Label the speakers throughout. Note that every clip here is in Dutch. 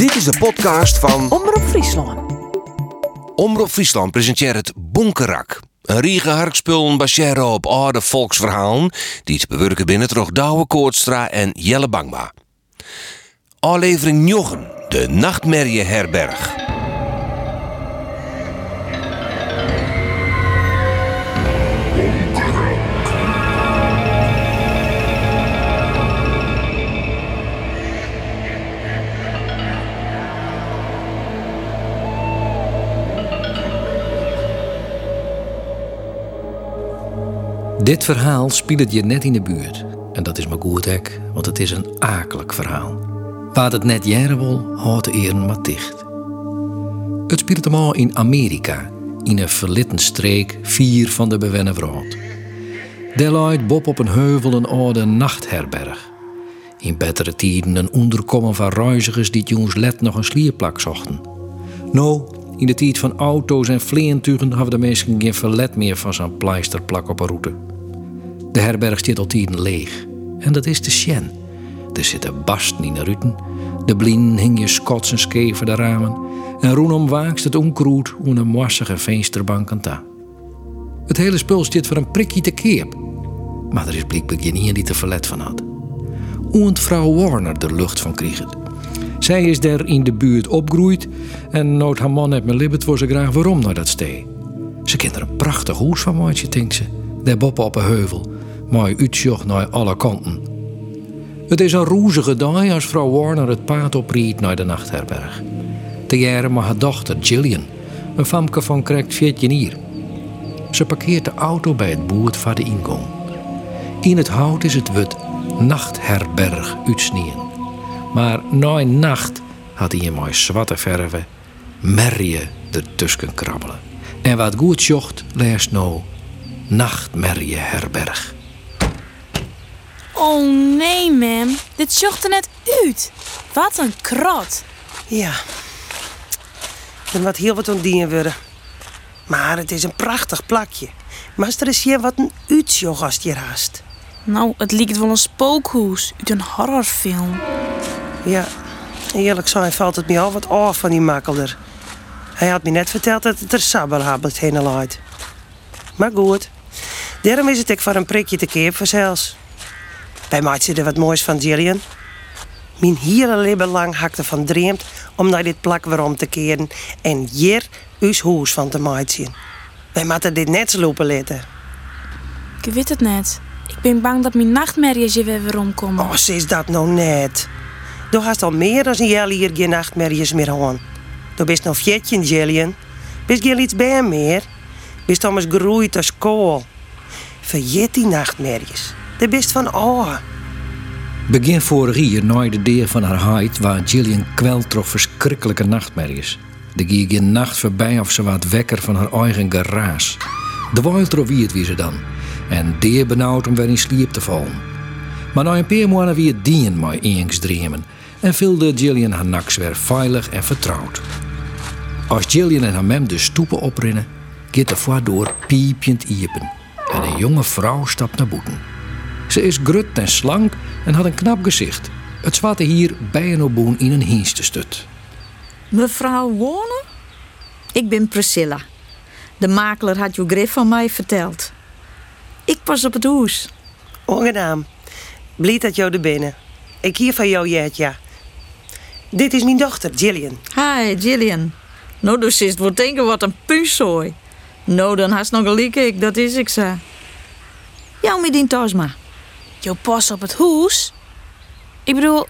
Speaker 1: Dit is de podcast van
Speaker 2: Omroep Friesland.
Speaker 1: Omroep Friesland presenteert het Bonkerak. Een riege harkspullen baseren op oude volksverhalen die te bewerken binnen toch Douwe Koortstra en Jelle Bangma. Aflevering 9, de Nachtmerrie
Speaker 3: Dit verhaal speelt je net in de buurt. En dat is maar goed hek, want het is een akelig verhaal. Waar het net jaren wil, houdt de maar dicht. Het speelt hem al in Amerika, in een verlitten streek, vier van de bewennen vrood. Daar luidt Bob op een heuvel een oude nachtherberg. In betere tijden een onderkomen van reizigers die jongens let nog een slierplak zochten. Nou, in de tijd van auto's en vleentuigen hadden de mensen geen verlet meer van zo'n pleisterplak op een route. De herberg staat al tijden leeg. En dat is de Sjen. Er zitten barsten in de ruten. De blien hing je en skeven de ramen. En roenom waakst het onkroet hoe een mossige vensterbank aan ta. Het hele spul staat voor een prikje te keep. Maar er is blijkbaar geen die er verlet van had. Oent vrouw Warner de lucht van kreeg. Zij is daar in de buurt opgroeid en nooit haar man heeft me libbet voor ze graag waarom naar dat stee. Ze kent er een prachtig hoes van maatje, denkt ze. Daar boppen op een heuvel, mooi uitzicht naar alle kanten. Het is een roezige dag als vrouw Warner het paard opriet naar de nachtherberg. Te jaren maar haar dochter Gillian, een famke van correct 14 hier. Ze parkeert de auto bij het boert van de ingang. In het hout is het wit nachtherberg uitsnien. Maar na nacht had hij een mooi zwarte verven merrie ertussen krabbelen. En wat goed zocht, leest nou Nachtmerrie Herberg.
Speaker 4: Oh nee, ma'am. Dit zocht er net uit. Wat een krot.
Speaker 2: Ja. Er moet heel wat ontdienen worden. Maar het is een prachtig plakje. Maar er is hier wat een uitjoch als je haast.
Speaker 4: Nou, het lijkt wel een spookhoes uit een horrorfilm.
Speaker 2: Ja, eerlijk zijn valt het me al wat af van die makkelder. Hij had me net verteld dat het er sabbelhabelt heen luidt. Maar goed, daarom is het ik voor een prikje te keer voor zelfs. Bij zit er wat moois van Gillian. Mijn hele leven lang hakte van dreamt om naar dit plak weer om te keren en hier uw huis van te maken. Wij moeten dit net slopen laten.
Speaker 4: Ik weet het net. Ik ben bang dat mijn nachtmerries je weer omkomen.
Speaker 2: Oh, ze is dat nou net. Du hast al meer dan een jaar hier geen nachtmerries meer aan. Du bist nog fjetje, Gillian. Bist geen iets bij meer. Bist allemaal geroeid als kool. Vergeet die nachtmerries. De bist van oh.
Speaker 3: Begin vorig jaar nooit de deur van haar huid waar Gillian kwelt door verschrikkelijke nachtmerries. De ging geen nacht voorbij of ze wat wekker van haar eigen geraas. De wild wierd wie ze dan. En deer benauwd om weer in sliep te vallen. Maar na een paar maanden weer dien mij eens en vulde Gillian haar naks weer veilig en vertrouwd. Als Gillian en haar mem de stoepen oprinnen, gaat de voordoor piepjend iepen en een jonge vrouw stapt naar boeten. Ze is grut en slank en had een knap gezicht. Het zwarte hier bij een oboen in een hienste stut.
Speaker 5: Mevrouw Warner? Ik ben Priscilla. De makelaar had je grif van mij verteld. Ik pas op het hoes.
Speaker 2: Ongedaan. Blij dat jou er binnen. Ik hier van jou ja. Dit is mijn dochter, Gillian.
Speaker 5: Hi, Gillian. Nou, dus is het wordt denken wat een puuszooi. Nou, dan haast nog gelijk ik, dat is ik zo. Jou met die maar.
Speaker 4: Je pas op het hoes? Ik bedoel,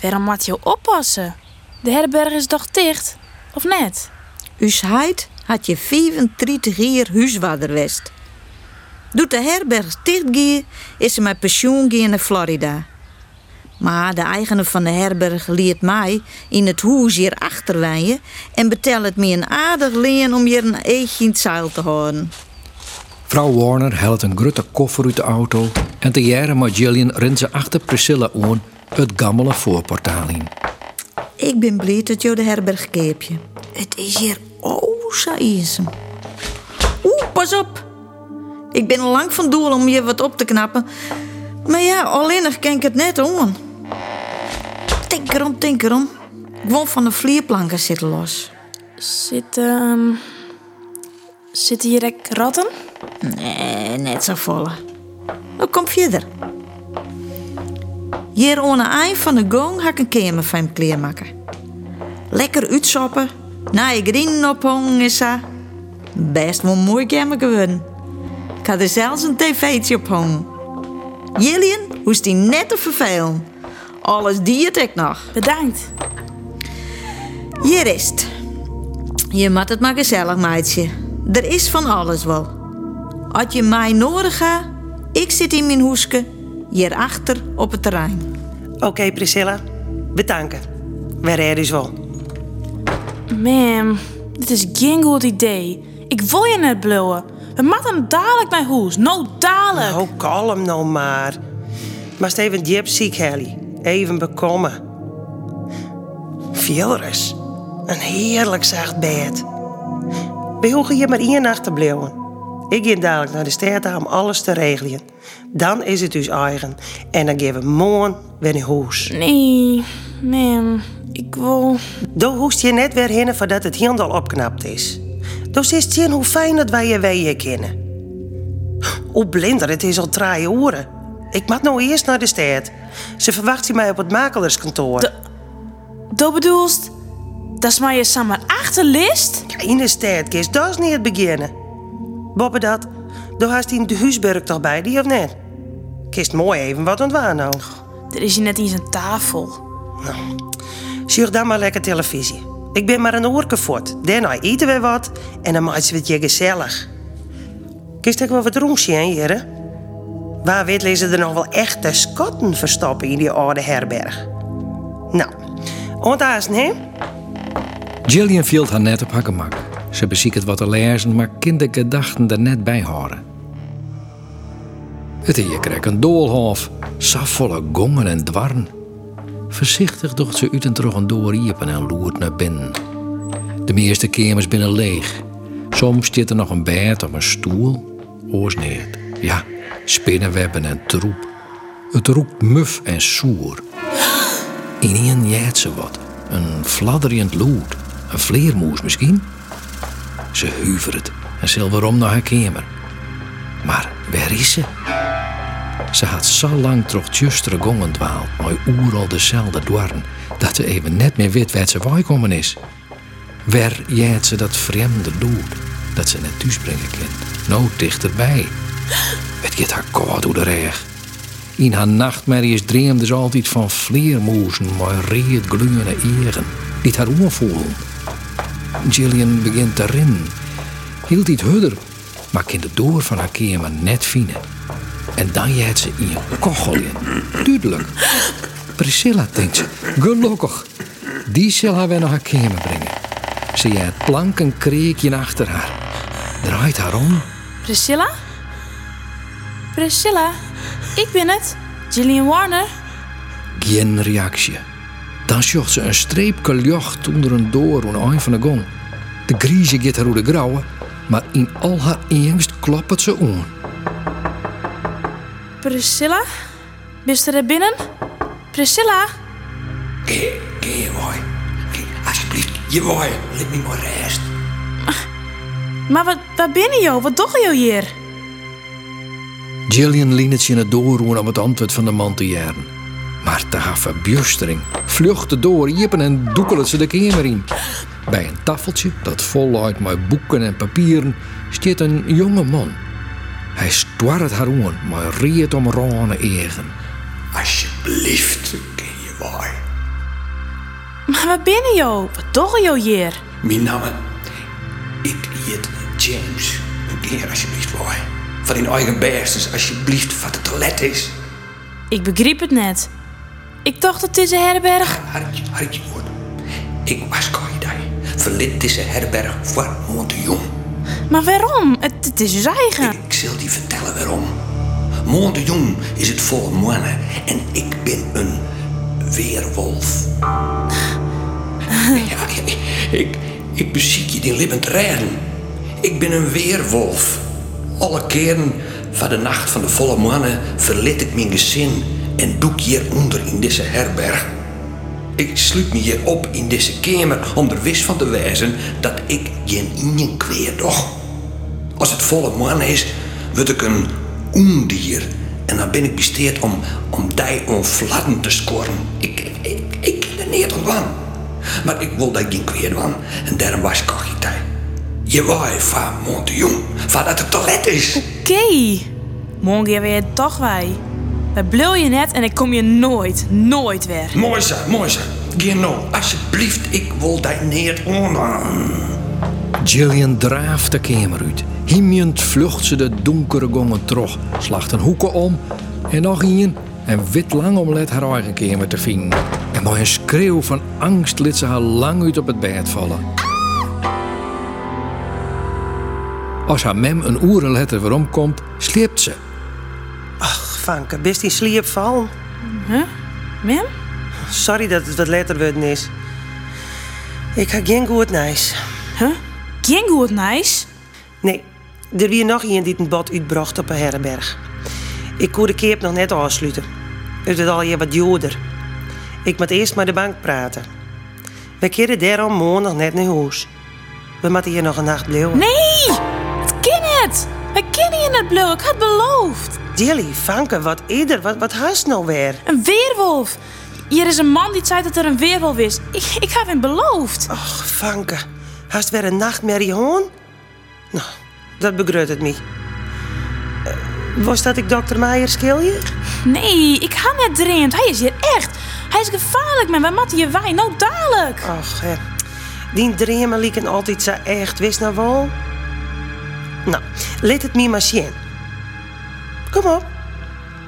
Speaker 4: waarom moet je oppassen? De herberg is toch dicht, of net?
Speaker 5: Us heid had je 35 jaar huiswaarder west. Doet de herberg dichtgaan, is ze met pensioen gaan naar Florida. Maar de eigenaar van de herberg leert mij in het huis hier achterwijnen en betelt het me een aardig leen om hier een eetje in het zeil te houden.
Speaker 3: Vrouw Warner helpt een grote koffer uit de auto en te jaren met rent ze achter Priscilla aan het gammele voorportaal in.
Speaker 5: Ik ben blij dat je de herberg keepje. Het is hier oh zo eenzaam. Oeh, pas op! Ik ben lang van doel om je wat op te knappen. Maar ja, alleenig ken ik het net om. Tinker om, tinker om. Gewoon van de vlierplanken zitten los.
Speaker 4: Zit, ehm Zitten hier ook ratten?
Speaker 5: Nee, net zo volle. Nou, kom verder. Hier aan de eind van de gong ga ik een kamer van kleermaken. Lekker uitsoppen, na je grienen ophangen is dat. Best wel een mooi kamer geworden. Ik had er zelfs een tv'tje op hangen. Jillian hoest die net te vervelen. Alles diert ik nog.
Speaker 4: Bedankt.
Speaker 5: Hier is het. Je moet het maar gezellig, meidje. Er is van alles wel. Als je mij nodig gaat, ik zit in mijn hoeske, hierachter op het terrein.
Speaker 2: Oké, Priscilla. Bedanken. We redden dus wel.
Speaker 4: Mam, dit is geen goed idee. Ik wil je net bluwen. We moeten dadelijk naar huis. Nou, dadelijk.
Speaker 2: Oh, kalm nou maar. Maar even diep ziek, Helly. Even bekomen. Vielres. Een heerlijk zacht bed. We hoeven hier maar één nacht te blijven. Ik ga dadelijk naar de stad om alles te regelen. Dan is het dus eigen. En dan gaan we morgen weer naar huis.
Speaker 4: Nee, mam. Ik wil...
Speaker 2: Dan hoest je net weer heen voordat het helemaal opknapt is. Dus is het zien hoe fijn dat wij je weeën kennen. O, blinder, het is al drie uur. Ik moet nou eerst naar de stad. Ze verwacht mij op het makelaarskantoor.
Speaker 4: Dat bedoelst... Dat is maar je samen achterlist?
Speaker 2: Ja, in de stad, Kist, dat is niet het beginnen. Bobbe dat, daar haast hij de huisburg toch bij, die of net? Kist mooi even wat ontwaan nou.
Speaker 4: Er is hier net eens een tafel.
Speaker 2: Zie dan maar lekker televisie. Ik ben maar een oorke voort. Daarna eten we wat en dan maken we het je gezellig. Kist ik wel wat roemsje, hè, heren? Waar weet lezen er nog wel echte skotten verstoppen in die oude herberg? Nou, onthaast, nee?
Speaker 3: Gillian viel haar net op haar gemak. Ze beziekt wat te lezen, maar kindergedachten er net bij horen. Het hier kreeg een doolhof, saf volle gongen en dwarren. Voorzichtig docht ze uit en terug een en loert naar binnen. De meeste kamers binnen leeg. Soms zit er nog een bed of een stoel. Oors niet. Ja, spinnenwebben en troep. Het roept muf en soer. In een jet ze wat. Een fladderend lood. Een vleermoes misschien? Ze huivert en zal waarom naar haar kamer. Maar waar is ze? Ze had zo lang toch justere gongen dwaald, maar oeral dezelfde dwarren, dat ze even net meer weet waar ze bijkomen is. Waar jaat ze dat vreemde dood, dat ze net thuis brengen kan? Nou dichterbij. Het gaat haar koud door de reg. In haar nachtmerries dreamde ze altijd van vleermoezen met reed gloeiende egen, die haar oorvoelen. Gillian begint te rennen. Hield iets hudder, maar kan de door van haar kamer net vinden. En dan jaait ze in een kogel in. Duidelijk. Priscilla, denkt ze. Gelukkig. Die zal haar weer naar haar kamer brengen. Ze jaait plank een kreekje achter haar. Draait haar om.
Speaker 4: Priscilla? Priscilla? Ik ben het. Gillian Warner.
Speaker 3: Geen reactie. Dan zocht ze een streepje lucht onder een door aan een van de gong. De griezen gaat haar de grauwe, maar in al haar angst klopt het ze aan.
Speaker 4: Priscilla? Bist er er binnen? Priscilla?
Speaker 6: Ge, ge je mooi. Ge, alsjeblieft, je mooi. Laat me maar rest.
Speaker 4: Maar wat, waar ben je? Wat doe je hier?
Speaker 3: Gillian leent zich in het doorroen om het antwoord van de man te jaren. Maar te haar verbjustering vluchtte door, jeppen en doekelen ze de kamer in. Bij een tafeltje dat vol uit met boeken en papieren staat een jonge man. Hij stwarret haar aan, maar reed om rane egen.
Speaker 6: Alsjeblieft, je mooi.
Speaker 4: Maar waar ben je? Wat doe je hier?
Speaker 6: Mijn naam, ik heet James. Je alsjeblieft mooi. Van in eigen beestens, alsjeblieft, wat het toilet is.
Speaker 4: Ik begreep het net. Ik dacht dat een herberg...
Speaker 6: Hartje, hartje woord. Ik was kwijt. Verlid deze herberg voor Monte Jong.
Speaker 4: Maar waarom? Het, het is uw eigen.
Speaker 6: Ik zal je vertellen waarom. Monte Jong is het vol mannen en ik ben een weerwolf. ja, ik, ik, ik beziek je die levend redden. Ik ben een weerwolf. Alle keren van de nacht van de volle mannen verliet ik mijn gezin en doe ik hieronder in deze herberg. Ik sluit me hier op in deze kamer om er wist van te wijzen dat ik geen ingen kweer doch. Als het volle man is, word ik een oendier. En dan ben ik besteed om, om die onvlatten te scoren. Ik, ik, ik, ik ken niet van. Maar ik wil dat geen kweer van. En daarom was ik ook. Je waai van Montjong, van dat het toilet is.
Speaker 4: Oké. Morgen gaan we je toch wij. We blul je net en ik kom je nooit, nooit weer.
Speaker 6: Mooi zo, mooi zo. Geen nou, alsjeblieft, ik wil die niet onderaan.
Speaker 3: Gillian draaft de kamer uit. Himjend vlucht ze de donkere gongen terug, slacht een hoeken om en nog een en wit lang om let haar eigen kamer te vinden. En bij een schreeuw van angst liet ze haar lang uit op het bed vallen. Als haar mem een oer letter waarom komt, sleept ze.
Speaker 2: Ach, Vanke, best in sliep vallen.
Speaker 4: Mem?
Speaker 2: Sorry dat het wat later worden is. Ik ga geen goed nice.
Speaker 4: Huh? Geen goed nice.
Speaker 2: Nee, er wie nog iemand die een bad uitbracht op een herberg. Ik kon de keep nog net afsluiten. Het is al je wat joder. Ik moet eerst met de bank praten. We keren daarom morgen nog net naar huis. We moeten hier nog een nacht blijven.
Speaker 4: Nee! Het! We kennen je net blul, ik had beloofd.
Speaker 2: Jelly, Vanke, wat eerder, wat, wat haast nou weer?
Speaker 4: Een weerwolf. Hier is een man die zei dat er een weerwolf is. Ik, ik heb hem beloofd.
Speaker 2: Och, Vanke, haast weer een nachtmerrie hoorn? Nou, dat begruit het me. Eh, was dat ik dokter Meijer je?
Speaker 4: Nee, ik ga net dreend. Hij is hier echt. Hij is gevaarlijk, man. Wij matten je wijn. Nou, dadelijk.
Speaker 2: Och, hè. Die dreamen lieken altijd zo echt, wist nou wel? Nou, laat het me maar zien. Kom op.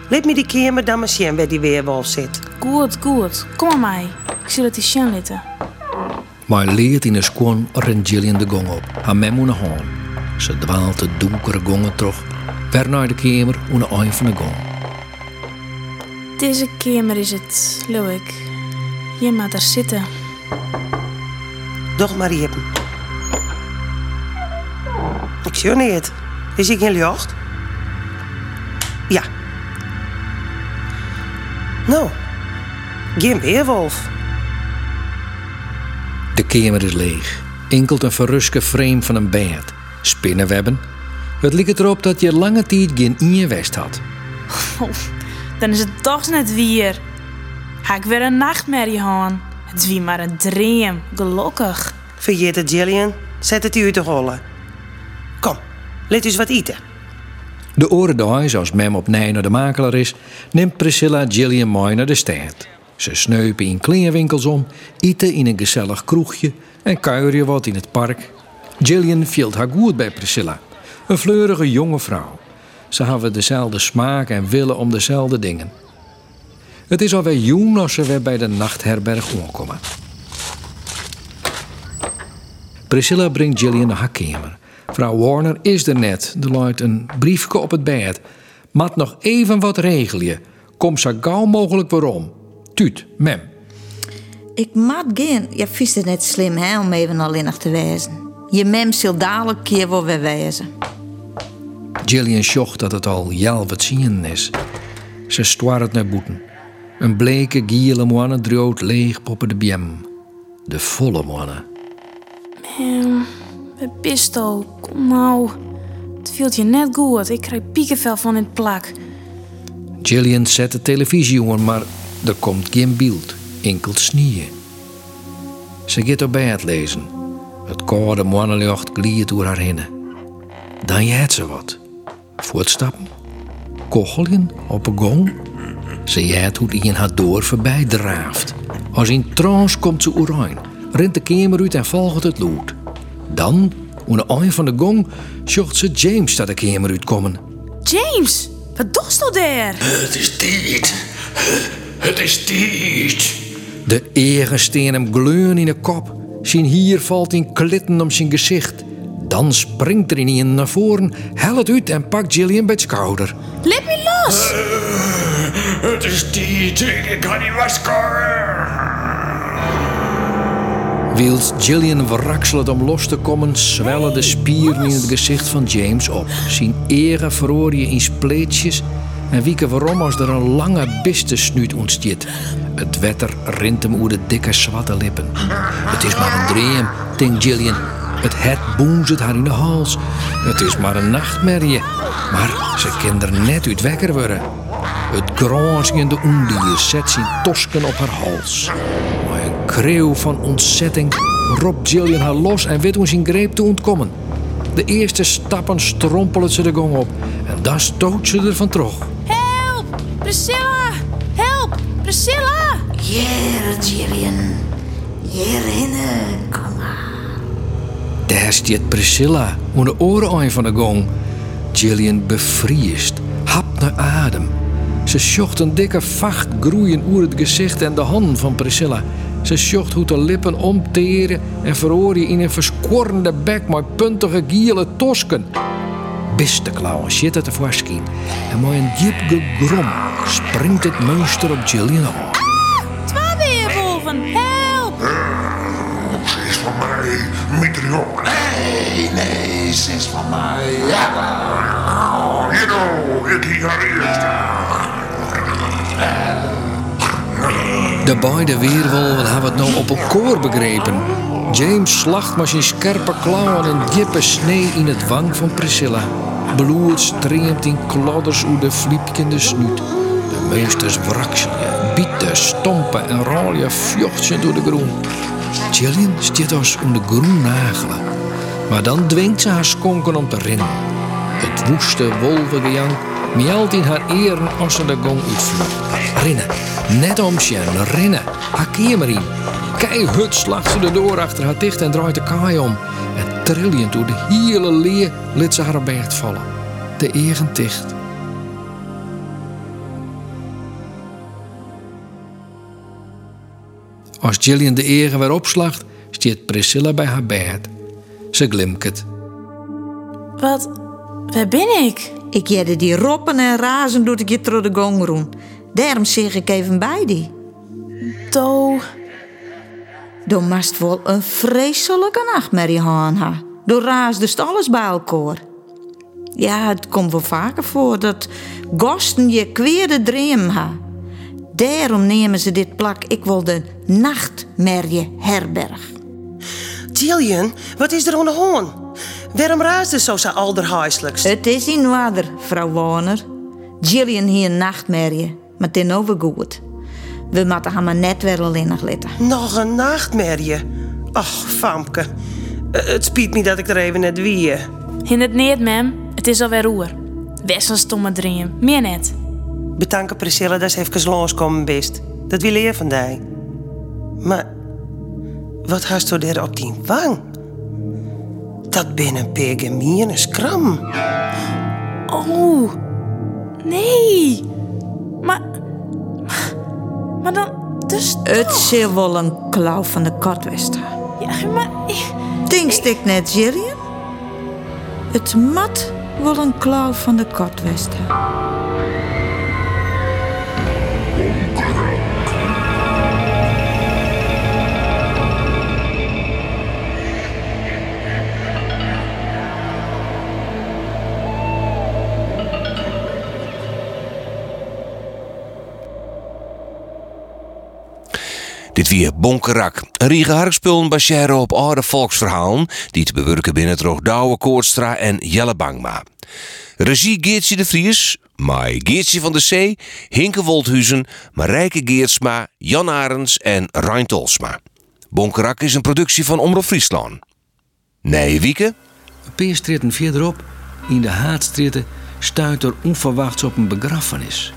Speaker 2: Laat me die kamer dan maar zien waar die weerwolf zit.
Speaker 4: Goed, goed. Kom maar mij. Ik zal het die Sjen litten.
Speaker 3: Maar leert in een schoon rent Gillian de gong op. Haar mem moet naar haan. Ze dwaalt de donkere gongen terug. Weer naar de kamer aan de eind van de gong.
Speaker 4: Deze kamer is het, Loïc. Je moet er zitten.
Speaker 2: Doch maar hier. Ik zie niet. Is ik geen licht? Ja. Nou, geen weerwolf.
Speaker 3: De kamer is leeg. Enkel een verruske frame van een bed. Spinnenwebben. Het lijkt erop dat je lange tijd geen in je west had.
Speaker 4: Dan is het toch net weer. Ga ik weer een nachtmerrie gaan. Het is wie maar een dream. Gelukkig.
Speaker 2: Vergeet het, Jillian. Zet het u te rollen. Laat eens wat eten.
Speaker 3: De orendag, als mem op nij naar de makelaar is, neemt Priscilla Gillian mooi naar de stad. Ze sneupen in kleerwinkels om, eten in een gezellig kroegje en kuieren wat in het park. Gillian viel haar goed bij Priscilla. Een fleurige jonge vrouw. Ze hebben dezelfde smaak en willen om dezelfde dingen. Het is alweer jong als ze weer bij de nachtherberg aankomen. Priscilla brengt Gillian naar haar kamer. Vrouw Warner is er net. Er luidt een briefje op het bed. Mat nog even wat regel je. Kom zo gauw mogelijk waarom. Tuut, mem.
Speaker 5: Ik maat geen. Je vindt het net slim hè, om even alleen te wezen. Je mem zal dadelijk keer wel weer wezen.
Speaker 3: Gillian zocht dat het al jal wat zien is. Ze stwarret naar boeten. Een bleke giele moanne droot leeg poppen de biem. De volle moanne.
Speaker 4: Ehm, we pisto. Kom nou. Het viel je net goed. Ik krijg piekenvel van in het plak.
Speaker 3: Gillian zet de televisie aan, maar er komt geen beeld. Enkel snieën. Ze gaat op bed lezen. Het koude mannenlicht gliert door haar heen. Dan jeet ze wat. Voetstappen. Kocheljen op een gong. Ze jeet hoe die in haar door voorbij draaft. Als in trance komt ze oerijn. Rent de kamer uit en volgt het lood. Dan, aan de eind van de gong, zocht ze James dat de kamer uitkomen.
Speaker 4: James, wat doet nou daar?
Speaker 6: Het is tijd. Het is tijd.
Speaker 3: De egen steen hem gleuren in de kop. Zijn hier valt in klitten om zijn gezicht. Dan springt er in een naar voren, hel het uit en pakt Gillian bij het schouder.
Speaker 4: Laat me los!
Speaker 6: Het is tijd. Ik kan niet waskoren.
Speaker 3: Wils Gillian verrakselt om los te komen, zwellen de spieren in het gezicht van James op. Zijn eren verroor je in spleetjes en wieken waarom als er een lange bistensnuit ontstiet. Het wetter rint hem oer de dikke zwarte lippen. Het is maar een dream, denkt Gillian. Het het boenzet haar in de hals. Het is maar een nachtmerrie. Maar ze kan er net uit wekker worden. Het gronzende ondier zet zijn tosken op haar hals. Kreeuw van ontzetting roept Gillian haar los en weet hoe zijn greep te ontkomen. De eerste stappen strompelen ze de gong op en dan stoot ze er van terug.
Speaker 4: Help! Priscilla! Help! Priscilla!
Speaker 5: Hier, Gillian. Hierheen, kom maar.
Speaker 3: Daar stiet Priscilla om de oren aan van de gong. Gillian bevriest, hapt naar adem. Ze zocht een dikke vacht groeien oer het gezicht en de handen van Priscilla. Ze zocht hoe de lippen omteren en verhoor je in een verskorrende bek met puntige giele tosken. Biste klauwen zit het ervoor en met een diep gegrom springt het monster op Gillian aan.
Speaker 4: Twee weerwolven! Help!
Speaker 7: Ze is van mij, Mitrion. Nee, nee, ze is van mij. Ja. Hier, ik hier eerst.
Speaker 3: De beide weerwolven hebben het nou op elkaar begrepen. James slacht met zijn scherpe klauwen een diepe snee in het wang van Priscilla. Bloed streamt in klodders oer de fliepkende snuit. De meesters wrakselje, bieten, stompen en rollen vjochtje door de groen. Gillian stiet ons om de groen nagelen. Maar dan dwingt ze haar skonken om te rennen. Het woeste wolvengejank mialt in haar eren als ze de gong uitvlucht. Rennen, net om Sjen, rennen, haar in. Keihut slacht ze de door achter haar dicht en draait de kaai om. En trillend door de hele leer liet ze haar bed vallen. De egen dicht. Als Gillian de egen weer opslacht, stiet Priscilla bij haar bed. Ze glimket.
Speaker 4: Wat? Waar ben ik?
Speaker 5: Ik jette die roppen en razen doet ik je door de gong roen. Daarom zeg ik even bij die.
Speaker 4: Do.
Speaker 5: Dan mast wel een vreselijke nachtmerrie gaan ha. Door raast dus alles bij elkaar. Ja, het komt wel vaker voor dat gasten je kweerde dream ha. Daarom nemen ze dit plak ik wil de nachtmerrie herberg.
Speaker 2: Gillian, wat is er aan de hand? Waarom raast het zo zo alderhuiselijks?
Speaker 5: Het is in water, vrouw Warner. Gillian hier een nachtmerrie, maar ten overgoed. We moeten haar maar net weer alleen nog letten.
Speaker 2: Nog een nachtmerrie. Ach, Famke. Eh, Het spiet me dat ik er even net wie.
Speaker 4: In het niet, mem. Het is alweer roer. Best een stomme dream. Meer net.
Speaker 2: Bedanken Priscilla dat ze even langskomen best. Dat wil leer van die. Maar wat hast u daar op die wang? Dat ben een pergamene skram.
Speaker 4: Oh. Nee. Maar... Maar dan... Dus
Speaker 5: Het zal wel een klauw van de kat wezen.
Speaker 4: Ja, maar... ik-
Speaker 5: Denkst ik net, Gillian? Het mat wel een klauw van de kat
Speaker 1: Dit weer Bonkerak. Een riege harkspullen baseren op oude volksverhalen... die te bewerken binnen het Douwe Koortstra en Jelle Bangma. Regie Geertje de Vries, Mai Geertje van de Zee... Hinke Woldhuizen, Marijke Geertsma, Jan Arends en Rijn Tolsma. Bonkerak is een productie van Omroep Friesland. Nee, Wieke?
Speaker 3: Een paar stritten verderop, in de haatstritten, stuit er onverwachts op een begrafenis.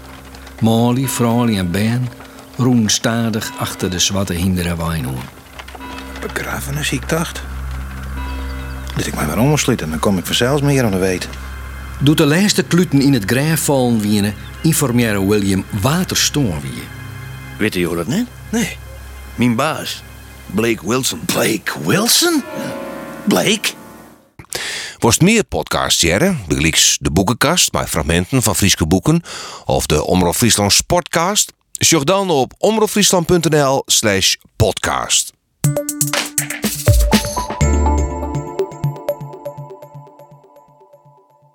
Speaker 3: Molly, Fraulie en Ben roen stadig achter de zwarte hinderen wijnhoorn.
Speaker 8: Begrafenis, ik dacht. Liet ik mij maar omslitten, dan kom ik vanzelfs meer aan de weet.
Speaker 3: Doet de laatste kluten in het graf vallen wienen, informeerde William waterstoor wie.
Speaker 9: Weet je dat net?
Speaker 8: Nee.
Speaker 9: Mijn baas, Blake Wilson.
Speaker 8: Blake Wilson? Blake?
Speaker 1: Worst meer podcasts jaren, begelijks de boekenkast met fragmenten van Frieske boeken of de Omroep Friesland Sportcast. Zorg dan op omroepfriesland.nl slash podcast.